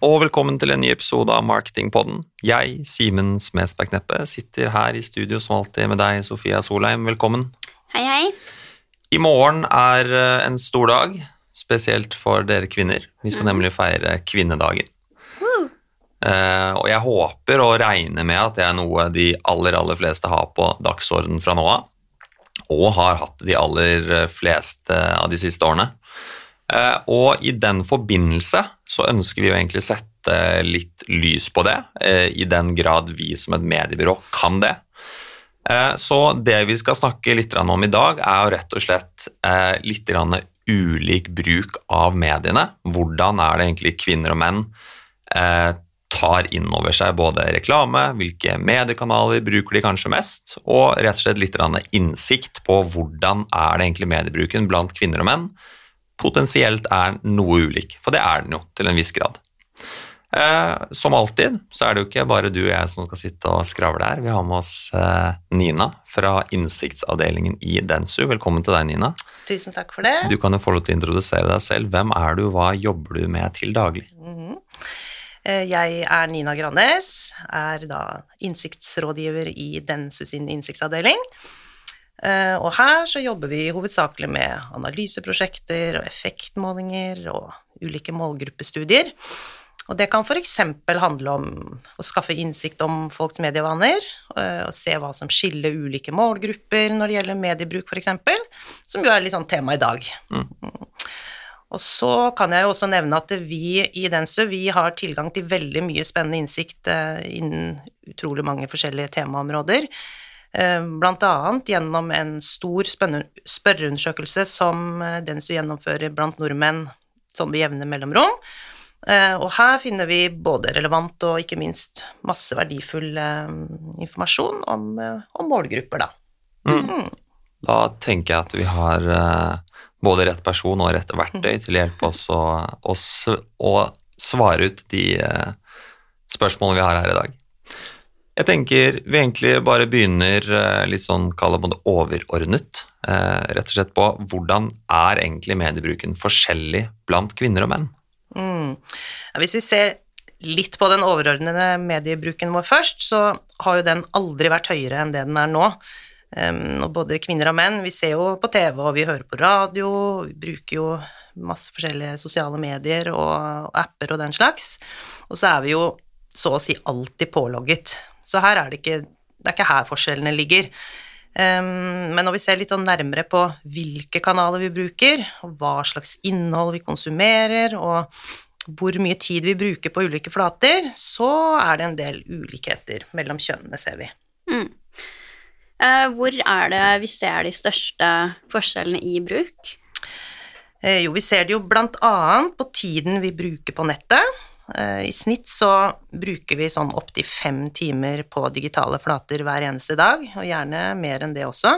Og velkommen til en ny episode av Marketingpodden. Jeg, Simen Smedsberg Kneppe, sitter her i studio som alltid med deg, Sofia Solheim. Velkommen. Hei, hei. I morgen er eh, en stor dag, spesielt for dere kvinner. Vi skal nemlig feire kvinnedagen. Uh. Eh, og jeg håper og regner med at det er noe de aller, aller fleste har på dagsorden fra nå av, og har hatt de aller fleste av de siste årene. Eh, og i den forbindelse så ønsker vi jo egentlig sette litt lys på det, eh, i den grad vi som et mediebyrå kan det. Eh, Så det vi skal snakke litt om i dag, er rett og slett litt ulik bruk av mediene. Hvordan er det egentlig kvinner og menn tar inn over seg både reklame, hvilke mediekanaler bruker de kanskje mest, og rett og slett litt innsikt på hvordan er det egentlig mediebruken blant kvinner og menn potensielt er noe ulik, for det er den jo til en viss grad. Eh, som alltid så er det jo ikke bare du og jeg som skal sitte og skravle her. Vi har med oss eh, Nina fra innsiktsavdelingen i Densu. Velkommen til deg, Nina. Tusen takk for det. Du kan jo få lov til å introdusere deg selv. Hvem er du, hva jobber du med til daglig? Mm -hmm. Jeg er Nina Grandes, er da innsiktsrådgiver i Densu sin innsiktsavdeling. Eh, Og her så jobber vi hovedsakelig med analyseprosjekter og effektmålinger og ulike målgruppestudier. Og det kan f.eks. handle om å skaffe innsikt om folks medievaner, eh, og se hva som skiller ulike målgrupper når det gjelder mediebruk, f.eks., som jo er litt sånn tema i dag. Og så kan jeg jo også nevne at vi i Densu vi har tilgang til veldig mye spennende innsikt eh, innen utrolig mange forskjellige temaområder. Eh, annet gjennom en stor spørreundersøkelse som eh, Densu gjennomfører blant nordmenn sånn med jevne mellomrom. Eh, Og her finner vi både relevant og ikke minst masse verdifull informasjon om, om målgrupper, da. Da tenker jeg at vi har både rett person og rett verktøy til å hjelpe oss å, å, svare ut de spørsmålene vi har her i dag. Jeg tenker vi egentlig bare begynner eh, litt sånn, kall det overordnet, eh, rett og slett på hvordan er egentlig mediebruken forskjellig blant kvinner og menn? Mm. Hvis vi ser litt på den overordnede mediebruken vår først, så har jo den aldri vært høyere enn det den er nå. Og både kvinner og menn, vi ser jo på TV og vi hører på radio, vi bruker jo masse forskjellige sosiale medier og apper og den slags. Og så er vi jo så å si alltid pålogget. Så her er det ikke, det er ikke her forskjellene ligger. Um, men når vi ser litt sånn nærmere på hvilke kanaler vi bruker, og hva slags innhold vi konsumerer, og hvor mye tid vi bruker på ulike flater, så er det en del ulikheter mellom kjønnene, ser vi. Eh, hvor er det vi ser de største forskjellene i bruk? Eh, jo, vi ser det jo blant annet på tiden vi bruker på nettet. Eh, I snitt så bruker vi sånn opptil fem timer på digitale flater hver eneste dag, og gjerne mer enn det også.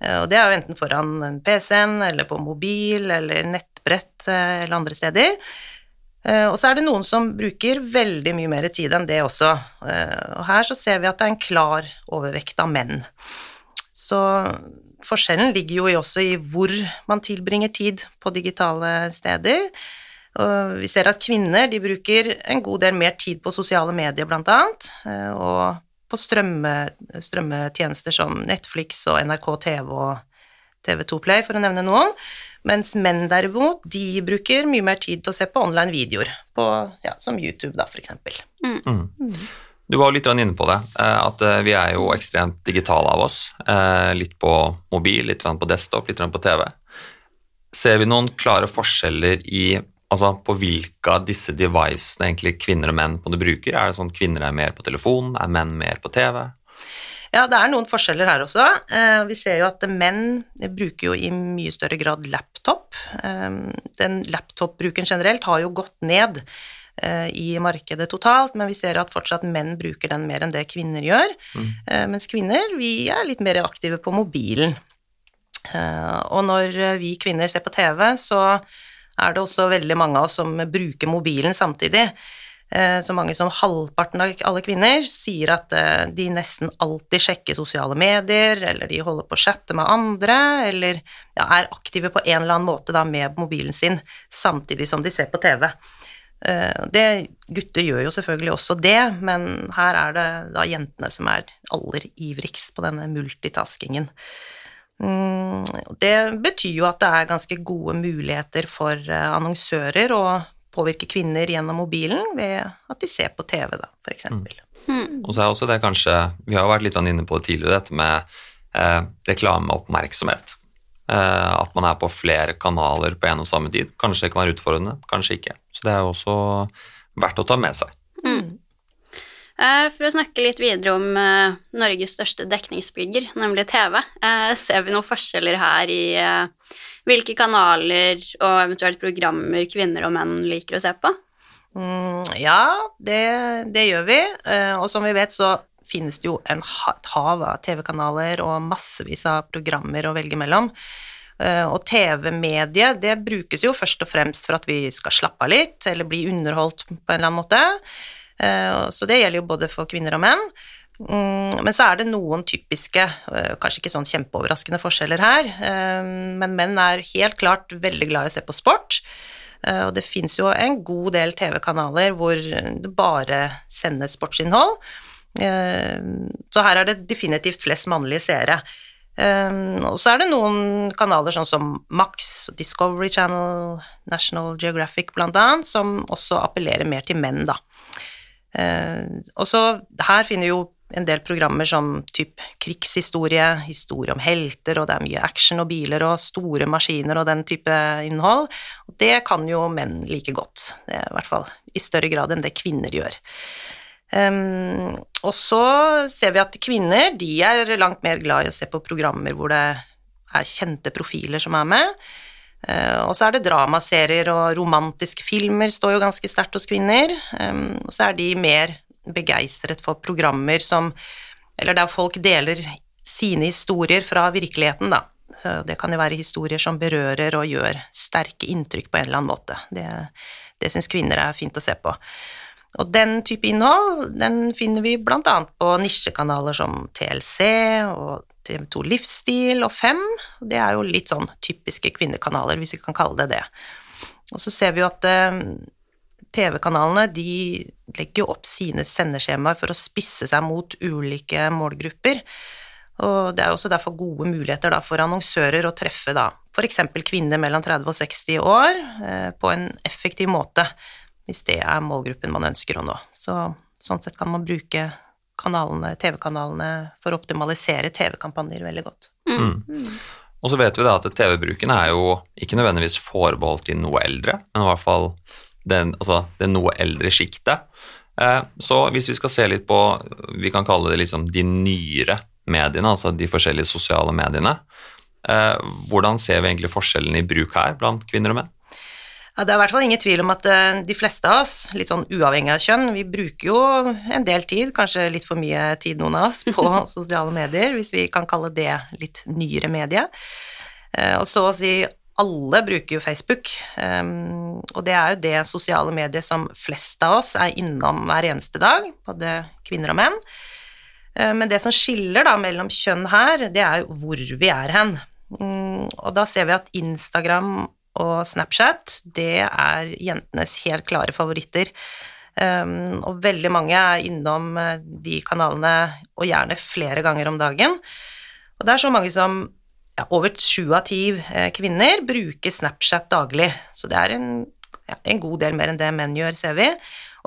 Eh, Og det er jo enten foran PC-en, eller på mobil, eller nettbrett, eh, eller andre steder. Og så er det noen som bruker veldig mye mer tid enn det også. Og her så ser vi at det er en klar overvekt av menn. Så forskjellen ligger jo også i hvor man tilbringer tid på digitale steder. Og vi ser at kvinner de bruker en god del mer tid på sosiale medier, blant annet, eh, og på strømme, strømmetjenester som Netflix og NRK TV og TV2 Play, for å nevne noen. Mens menn derimot, de bruker mye mer tid til å se på online videoer, på, ja, som YouTube, da, for eksempel. Du var jo litt inne på det, eh, at eh, vi er jo ekstremt digitale av oss. Litt på mobil, litt på desktop, litt på TV. Ser vi noen klare forskjeller i altså på hvilke av disse devicene egentlig kvinner og menn på det bruker? Er det sånn at kvinner er mer på telefon, er menn mer på TV? Ja, det er noen forskjeller her også. Eh, Vi ser jo at menn bruker jo i mye større grad laptop. Eh, Den laptop-bruken generelt har jo gått ned eh, i markedet totalt, men vi ser at fortsatt menn bruker den mer enn det kvinner gjør. Mm. Mens kvinner, vi er litt mer aktive på mobilen. Eh, Og når eh, vi kvinner ser på TV, så er det også veldig mange av oss som bruker mobilen samtidig. Eh, Så mange som halvparten av alle kvinner sier at eh, de nesten alltid sjekker sosiale medier, eller de holder på å chatte med andre, eller ja, er aktive på en eller annen måte da med mobilen sin samtidig som de ser på TV. Eh, det, gutter gjør jo selvfølgelig også det, men her er det da jentene som er aller ivrigst på denne multitaskingen. Mm, det betyr jo at det er ganske gode muligheter for eh, annonsører å påvirke kvinner gjennom mobilen ved at de ser på TV, da, for eksempel. Mm. Og så er også det kanskje Vi har jo vært litt inne på det tidligere, dette med eh, reklameoppmerksomhet. Eh, at man er på flere kanaler på en og samme tid. Kanskje det kan være utfordrende, kanskje ikke. Så det er jo også verdt å ta med seg. Mm. Eh, For å snakke litt videre om eh, Norges største dekningsbygger, nemlig TV, eh, ser vi noen forskjeller her i hvilke kanaler og eventuelt programmer kvinner og menn liker å se på? Mm, ja, det, det gjør vi. Og som vi vet, så finnes det jo en hav av TV-kanaler og massevis av programmer å velge mellom. Og TV-mediet, det brukes jo først og fremst for at vi skal slappe av litt, eller bli underholdt på en eller annen måte. Eh, Så det gjelder jo både for kvinner og menn. Mm, Men så er det noen typiske, eh, kanskje ikke sånn kjempeoverraskende forskjeller her, eh, men menn er helt klart veldig glad i å se på sport. Og det fins jo en god del TV-kanaler hvor det bare sendes sportsinnhold. Så her er det definitivt flest mannlige seere. Og så er det noen kanaler sånn som Max, Discovery Channel, National Geographic annet, som også appellerer mer til menn, da. Eh, Og så her finner vi jo en del programmer som typ krigshistorie, historie om helter, og det er mye action og biler og store maskiner og den type innhold. Og det kan jo menn like godt, er i hvert fall i større grad enn det kvinner gjør. Um, og så ser vi at kvinner de er langt mer glad i å se på programmer hvor det er kjente profiler som er med. Eh, og så er det dramaserier og romantiske filmer står jo ganske sterkt hos kvinner. Og så er de mer begeistret for programmer som Eller der folk deler sine historier fra virkeligheten, da. Så det kan jo være historier som berører og gjør sterke inntrykk på en eller annen måte. Det, det syns kvinner er fint å se på. Og den type innhold den finner vi bl.a. på nisjekanaler som TLC og TV2 Livsstil og Fem. Det er jo litt sånn typiske kvinnekanaler, hvis vi kan kalle det det. Og så ser vi jo at eh, TV-kanalene de legger jo opp sine sendeskjemaer for å spisse seg mot ulike målgrupper. Og det er også derfor gode muligheter da, for annonsører å treffe da f.eks. kvinner mellom 30 og 60 år eh, på en effektiv måte, hvis det er målgruppen man ønsker å nå. Så sånn sett kan man bruke kanalene, TV-kanalene for å optimalisere TV-kampanjer veldig godt. Mm. Og så vet vi da at TV-bruken er jo ikke nødvendigvis forbeholdt de noe eldre, men i hvert fall den, altså det noe eldre sjiktet. Eh, så hvis vi skal se litt på, vi kan kalle det liksom de nyere mediene, altså de forskjellige sosiale mediene, eh, hvordan ser vi egentlig forskjellen i bruk her blant kvinner og menn? Ja, det er i hvert fall ingen tvil om at eh, de fleste av oss, litt sånn uavhengig av kjønn, vi bruker jo en del tid, kanskje litt for mye tid noen av oss, på sosiale medier, hvis vi kan kalle det litt nyere medie. Eh, Og så å si alle bruker jo Facebook, um, og det er jo det sosiale mediet som flest av oss er innom hver eneste dag, både kvinner og menn. Eh, Men det som skiller da mellom kjønn her, det er jo hvor vi er hen. Mm, Og da ser vi at Instagram og Snapchat, det er jentenes helt klare favoritter. Um, og veldig mange er innom eh, de kanalene, og gjerne flere ganger om dagen. Og det er så mange som ja, over sju av ti eh, kvinner bruker Snapchat daglig. Så det er en, ja, en god del mer enn det menn gjør, ser vi.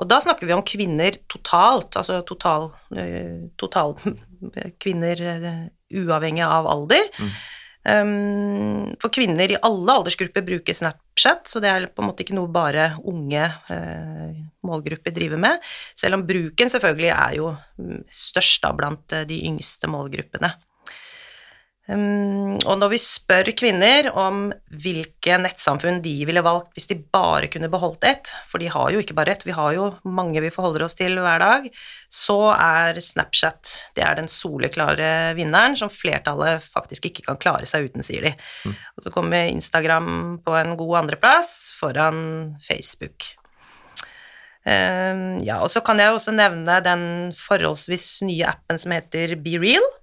Og da snakker vi om kvinner totalt, altså total, eh, total kvinner uavhengig av alder. Um, for kvinner i alle aldersgrupper bruker Snapchat, så det er på en måte ikke noe bare unge uh, målgrupper driver med, selv om bruken selvfølgelig er jo mm, størst da blant eh, de yngste målgruppene. Um, og når vi spør kvinner om hvilke nettsamfunn de ville valgt hvis de bare kunne beholdt ett, for de har jo ikke bare ett, vi har jo mange vi forholder oss til hver dag, så er Snapchat det er den soleklare vinneren som flertallet faktisk ikke kan klare seg uten, sier de. Og så kommer Instagram på en god andreplass foran Facebook. Um, ja, og så kan jeg også nevne den forholdsvis nye appen som heter Be Real. Um,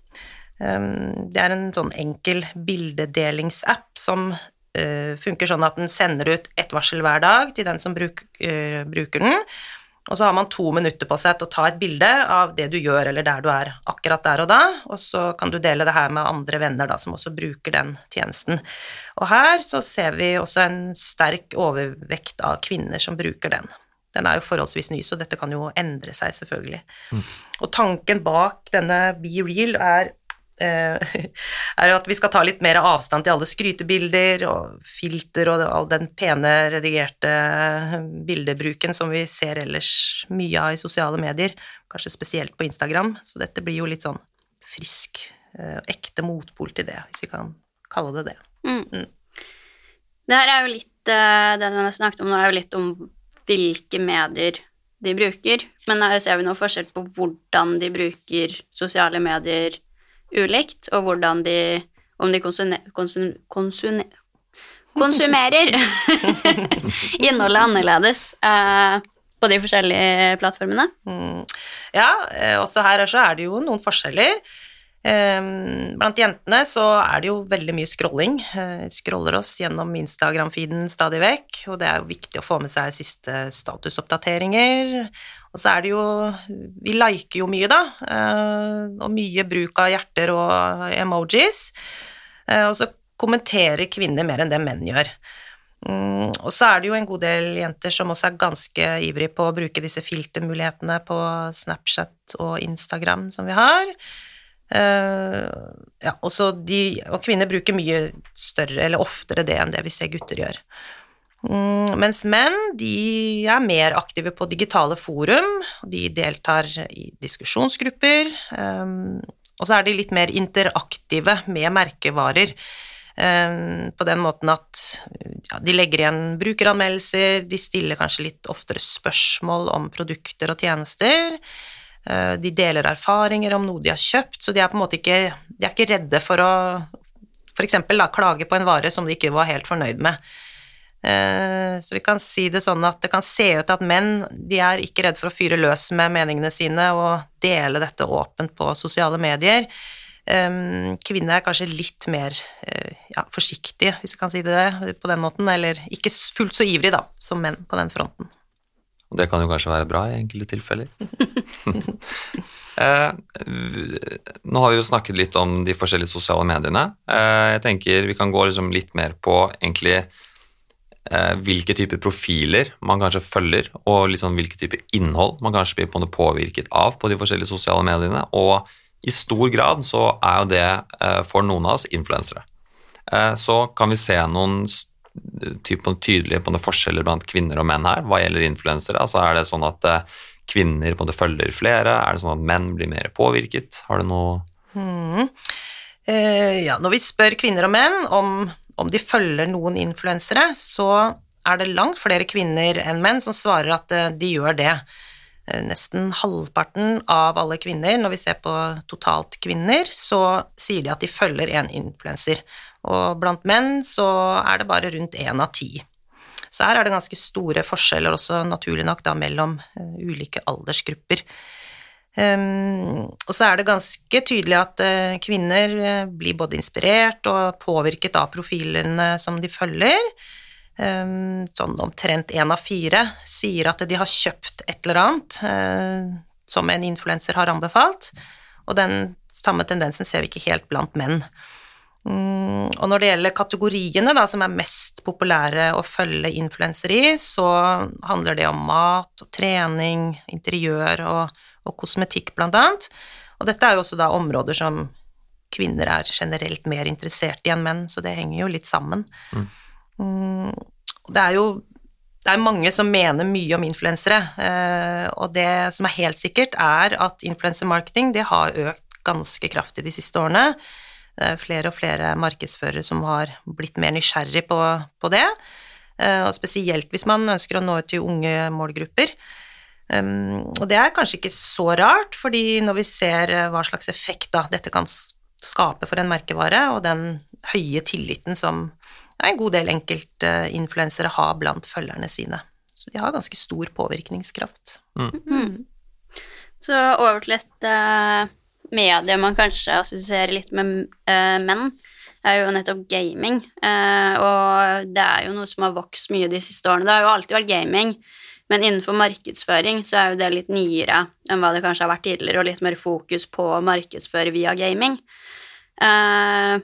det er en sånn enkel bildedelingsapp som eh, funker sånn at den sender ut ett varsel hver dag til den som bruk, eh, bruker den, og så har man to minutter på seg til å ta et bilde av det du gjør, eller der du er akkurat der og da, og så kan du dele det her med andre venner da, som også bruker den tjenesten. Og her så ser vi også en sterk overvekt av kvinner som bruker den. Den er jo forholdsvis ny, så dette kan jo endre seg, selvfølgelig. Mm. Og tanken bak denne Be Real er er at vi skal ta litt mer avstand til alle skrytebilder og filter og all den pene, redigerte bildebruken som vi ser ellers mye av i sosiale medier, kanskje spesielt på Instagram. Så dette blir jo litt sånn frisk, eh, ekte motpol til det, hvis vi kan kalle det det. Mm. Mm. Det her er jo litt eh, Det du har snakket om nå, er jo litt om hvilke medier de bruker, men her ser vi noe forskjell på hvordan de bruker sosiale medier ulikt, og hvordan de Om de konsumer, konsune, konsumerer innholdet annerledes eh, på de forskjellige plattformene. Mm. Ja, eh, også her så er det jo noen forskjeller. Ehm, blant jentene så er det jo veldig mye scrolling. Vi scroller oss gjennom Instagram-feeden stadig vekk, og det er jo viktig å få med seg siste statusoppdateringer. Og så er det jo Vi liker jo mye, da, eh, og mye bruk av hjerter og emojis. Eh, og så kommenterer kvinner mer enn det menn gjør. Mm, og så er det jo en god del jenter som også er ganske ivrig på å bruke disse filtermulighetene på Snapchat og Instagram som vi har. Uh, ja, også de, og kvinner bruker mye større eller oftere det enn det vi ser gutter gjør. Mm, mens menn de er mer aktive på digitale forum, de deltar i diskusjonsgrupper, um, og så er de litt mer interaktive med merkevarer. Um, på den måten at ja, de legger igjen brukeranmeldelser, de stiller kanskje litt oftere spørsmål om produkter og tjenester. Eh, de deler erfaringer om noe de har kjøpt, så de er på en måte ikke, de er ikke redde for å f.eks. klage på en vare som de ikke var helt fornøyd med. Eh, så vi kan si det sånn at det kan se ut at menn de er ikke redde for å fyre løs med meningene sine og dele dette åpent på sosiale medier. Eh, kvinner er kanskje litt mer ja, forsiktige, hvis vi kan si det på den måten, eller ikke fullt så ivrig da, som menn på den fronten. Og det kan jo kanskje være bra i enkelte tilfeller. eh, nå har vi jo snakket litt om de forskjellige sosiale mediene. Eh, jeg tenker vi kan gå liksom litt mer på egentlig eh, hvilke typer profiler man kanskje følger, og liksom hvilke typer innhold man kanskje blir på påvirket av på de forskjellige sosiale mediene. Og i stor grad så er jo det eh, for noen av oss influensere. Eh, så kan vi se noen tydelige på forskjeller blant kvinner og menn her hva gjelder influensere? Altså er det sånn at eh, kvinner på følger flere? Er det sånn at menn blir mer påvirket? Har du noe mm. eh, Ja, når vi spør kvinner og menn om, om de følger noen influensere, så er det langt flere kvinner enn menn som svarer at eh, de gjør det. Eh, nesten halvparten av alle kvinner, når vi ser på totalt kvinner, så sier de at de følger en influenser og blant menn så er det bare rundt én av ti. Så her er det ganske store forskjeller også, naturlig nok, da, mellom uh, ulike aldersgrupper. Um, og så er det ganske tydelig at uh, kvinner uh, blir både inspirert og påvirket av profilene som de følger. Um, sånn omtrent én av fire sier at de har kjøpt et eller annet som en influenser har anbefalt, og den samme tendensen ser vi ikke helt blant menn. Mm, og når det gjelder kategoriene da, som er mest populære å følge influensere i, så handler det om mat og trening, interiør og, og kosmetikk, blant annet. Og dette er jo også da områder som kvinner er generelt mer interessert i enn menn, så det henger jo litt sammen. Mm. Mm, det er jo det er mange som mener mye om influensere, eh, og det som er helt sikkert, er at influensermarketing har økt ganske kraftig de siste årene. Det er flere og flere markedsførere som har blitt mer nysgjerrig på, på det, eh, og spesielt hvis man ønsker å nå ut til unge målgrupper. Um, og det er kanskje ikke så rart, fordi når vi ser eh, hva slags effekt da, dette kan skape for en merkevare, og den høye tilliten som en god del enkeltinfluensere har blant følgerne sine. Så de har ganske stor påvirkningskraft. Mm. Mm. Så over til et uh, medie man kanskje assosierer litt med uh, menn. er jo nettopp gaming. Uh, og det er jo noe som har vokst mye de siste årene. Det har jo alltid vært gaming, men innenfor markedsføring så er jo det litt nyere enn hva det kanskje har vært tidligere, og litt mer fokus på å markedsføre via gaming. Uh,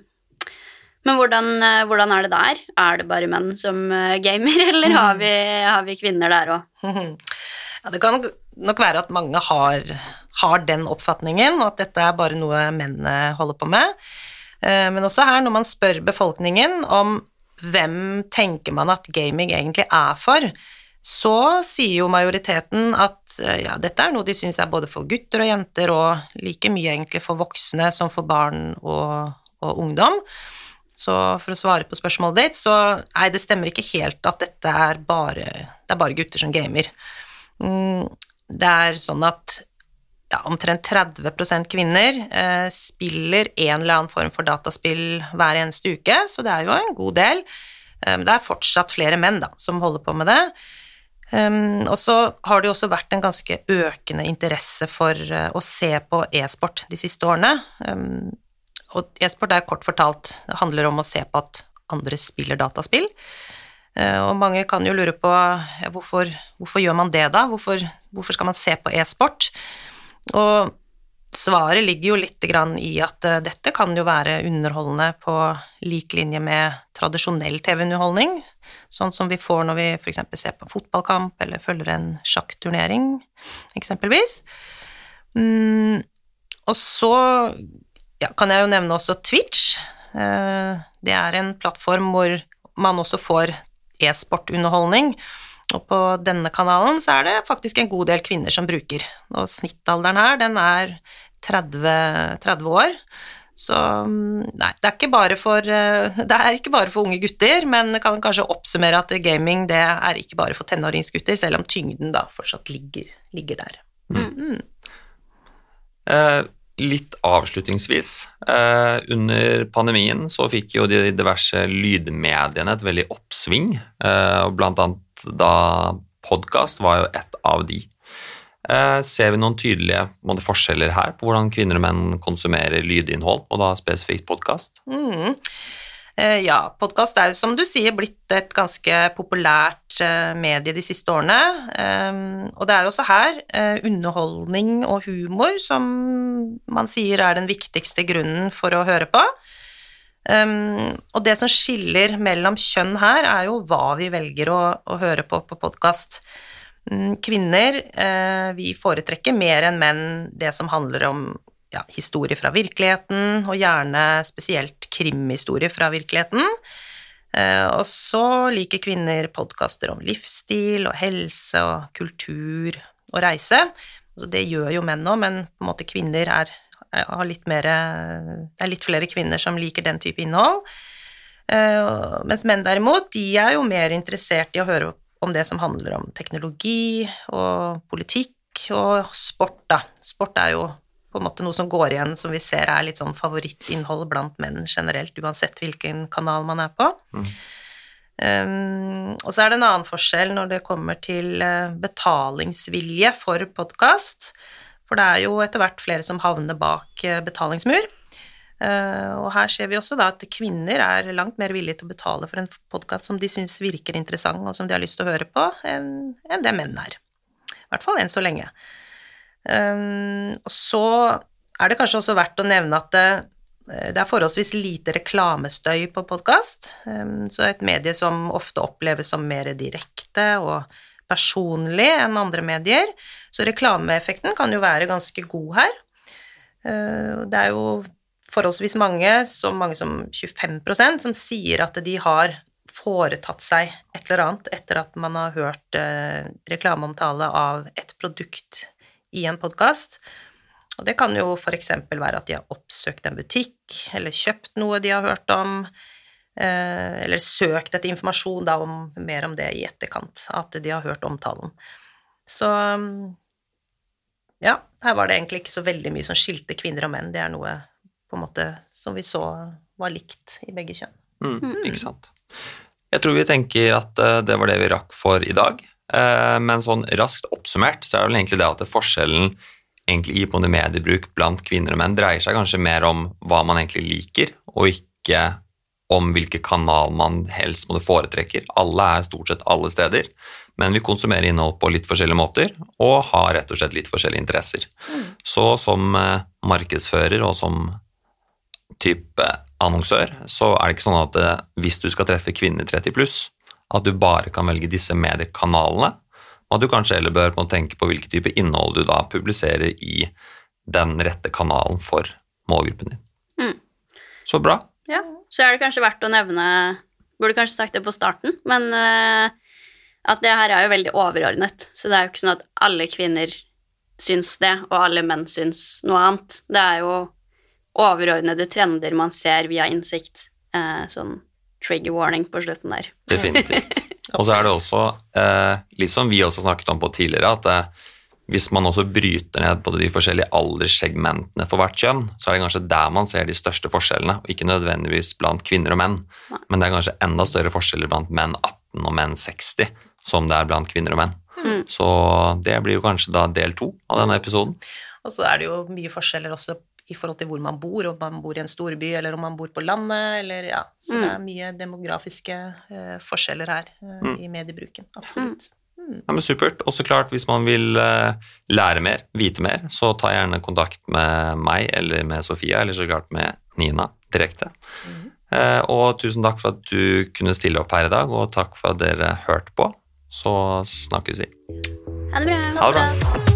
men hvordan, hvordan, er det der? Er det bare menn som gamer, eller har vi, har vi kvinner der òg? Ja, det kan nok være at mange har, har, den oppfatningen, og at dette er bare noe mennene holder på med. Eh, men også her, når man spør befolkningen om hvem tenker man at gaming egentlig er for, så sier jo majoriteten at ja, dette er noe de syns er både for gutter og jenter, og like mye egentlig for voksne som for barn og, og ungdom. Så for å svare på spørsmålet ditt, så nei, det stemmer ikke helt at dette er bare, det er bare gutter som gamer. Mm, det er sånn at ja, omtrent 30 kvinner eh, spiller en eller annen form for dataspill hver eneste uke, så det er jo en god del. Um, det er fortsatt flere menn da, som holder på med det. Um, og så har det jo også vært en ganske økende interesse for uh, å se på e-sport de siste årene. Um, og e-sport er kort fortalt det handler om å se på at andre spiller dataspill. Uh, og mange kan jo lure på ja, hvorfor, hvorfor, gjør man det, da? Hvorfor, hvorfor skal man se på e-sport? Og svaret ligger jo litt i at uh, dette kan jo være underholdende på lik linje med tradisjonell TV-underholdning, sånn som vi får når vi f.eks. ser på fotballkamp eller følger en sjakkturnering, eksempelvis. Mm, og så ja, kan jeg jo nevne også Twitch. Eh, det er en plattform hvor man også får e-sportunderholdning. Og på denne kanalen så er det faktisk en god del kvinner som bruker. Og snittalderen her, den er 30, 30 år. Så mm, nei, det er, ikke bare for, eh, det er ikke bare for unge gutter, men kan kanskje oppsummere at gaming det er ikke bare for tenåringsgutter, selv om tyngden da fortsatt ligger, ligger der. Mm. Mm. Eh, litt avslutningsvis. Eh, under pandemien så fikk jo de diverse lydmediene et veldig oppsving, eh, og blant annet da podkast var jo et av de. Eh, ser vi noen tydelige måte, forskjeller her på hvordan kvinner og menn konsumerer lydinnhold, og da spesifikt podkast? Mm. Eh, ja, podkast er jo som du sier blitt et ganske populært eh, medie de siste årene. Og det er jo også her underholdning og humor som man sier er den viktigste grunnen for å høre på. Ehm, og det som skiller mellom kjønn her, er jo hva vi velger å, å høre på på podkast. Kvinner kvinner, vi foretrekker mer enn menn det som handler om ja, historier fra virkeligheten, og gjerne spesielt krimhistorier fra virkeligheten. Eh, og så liker kvinner podkaster om livsstil og helse og kultur og reise. Altså, det gjør jo menn òg, men på en måte kvinner er, er litt mer Det er litt flere kvinner som liker den type innhold. Eh, mens menn derimot, de er jo mer interessert i å høre om det som handler om teknologi og politikk og sport, da. Sport er jo på en måte noe som går igjen, som vi ser er litt sånn favorittinnhold blant menn generelt, uansett hvilken kanal man er på. Mm. Um, og så er det en annen forskjell når det kommer til betalingsvilje for podkast. For det er jo etter hvert flere som havner bak uh, betalingsmur. Uh, og her ser vi også da at kvinner er langt mer villige til å betale for en podkast som de syns virker interessant, og som de har lyst til å høre på, enn det menn er. I hvert fall enn så lenge. Um, og så er det kanskje også verdt å nevne at det, det er forholdsvis lite reklamestøy på podkast, så et medie som ofte oppleves som mer direkte og personlig enn andre medier, så reklameeffekten kan jo være ganske god her. Uh, det er jo forholdsvis mange, så mange som 25% som sier at de har foretatt seg et eller annet etter at man har hørt uh, reklameomtale av et produkt i en podkast. Og det kan jo f.eks. være at de har oppsøkt en butikk, eller kjøpt noe de har hørt om, eh, eller søkt etter informasjon da, om, mer om det i etterkant, at de har hørt omtalen. Så ja, her var det egentlig ikke så veldig mye som skilte kvinner og menn. Det er noe på en måte som vi så var likt i begge kjønn. Mm, mm. Ikke sant. Jeg tror vi tenker at eh, det var det vi rakk for i dag. Eh, men sånn raskt oppsummert så er det vel egentlig det at forskjellen egentlig i mediebruk blant kvinner og menn dreier seg kanskje mer om hva man egentlig liker, og ikke om hvilken kanal man helst måtte foretrekker. Alle er stort sett alle steder, men vi konsumerer innhold på litt forskjellige måter og har rett og slett litt forskjellige interesser. Så som eh, markedsfører og som type annonsør, så er det ikke sånn at eh, hvis du skal treffe kvinner 30 pluss, at du bare kan velge disse mediekanalene, og at du kanskje heller bør på tenke på hvilken type innhold du da publiserer i den rette kanalen for målgruppen din. Mm. Så bra. Ja, så er det kanskje verdt å nevne Burde kanskje sagt det på starten, men eh, at det her er jo veldig overordnet. Så det er jo ikke sånn at alle kvinner syns det, og alle menn syns noe annet. Det er jo overordnede trender man ser via innsikt. Eh, sånn trigger warning på slutten der. Definitivt. Og så er det også, eh, litt som vi også snakket om på tidligere, at hvis man også bryter ned på de forskjellige alderssegmentene for hvert kjønn, så er det kanskje der man ser de største forskjellene, og ikke nødvendigvis blant kvinner og menn. Men det er kanskje enda større forskjeller blant menn 18 og menn 60 som det er blant kvinner og menn. Mm. Så det blir jo kanskje da del to av denne episoden. Og så er det jo mye forskjeller også i forhold til hvor man bor, om man bor i en storby eller om man bor på landet, eller ja. Så Mm. det er mye demografiske uh, forskjeller her uh, Mm. i mediebruken. Absolutt. Mm. Ja, men Supert. Og så klart, hvis man vil eh, lære mer, vite mer, så ta gjerne kontakt med meg eller med Sofia, eller så klart med Nina direkte. Eh, og tusen takk for at du kunne stille opp her i dag, og takk for at dere hørte på. Så snakkes vi. Ha det bra. Ha det bra.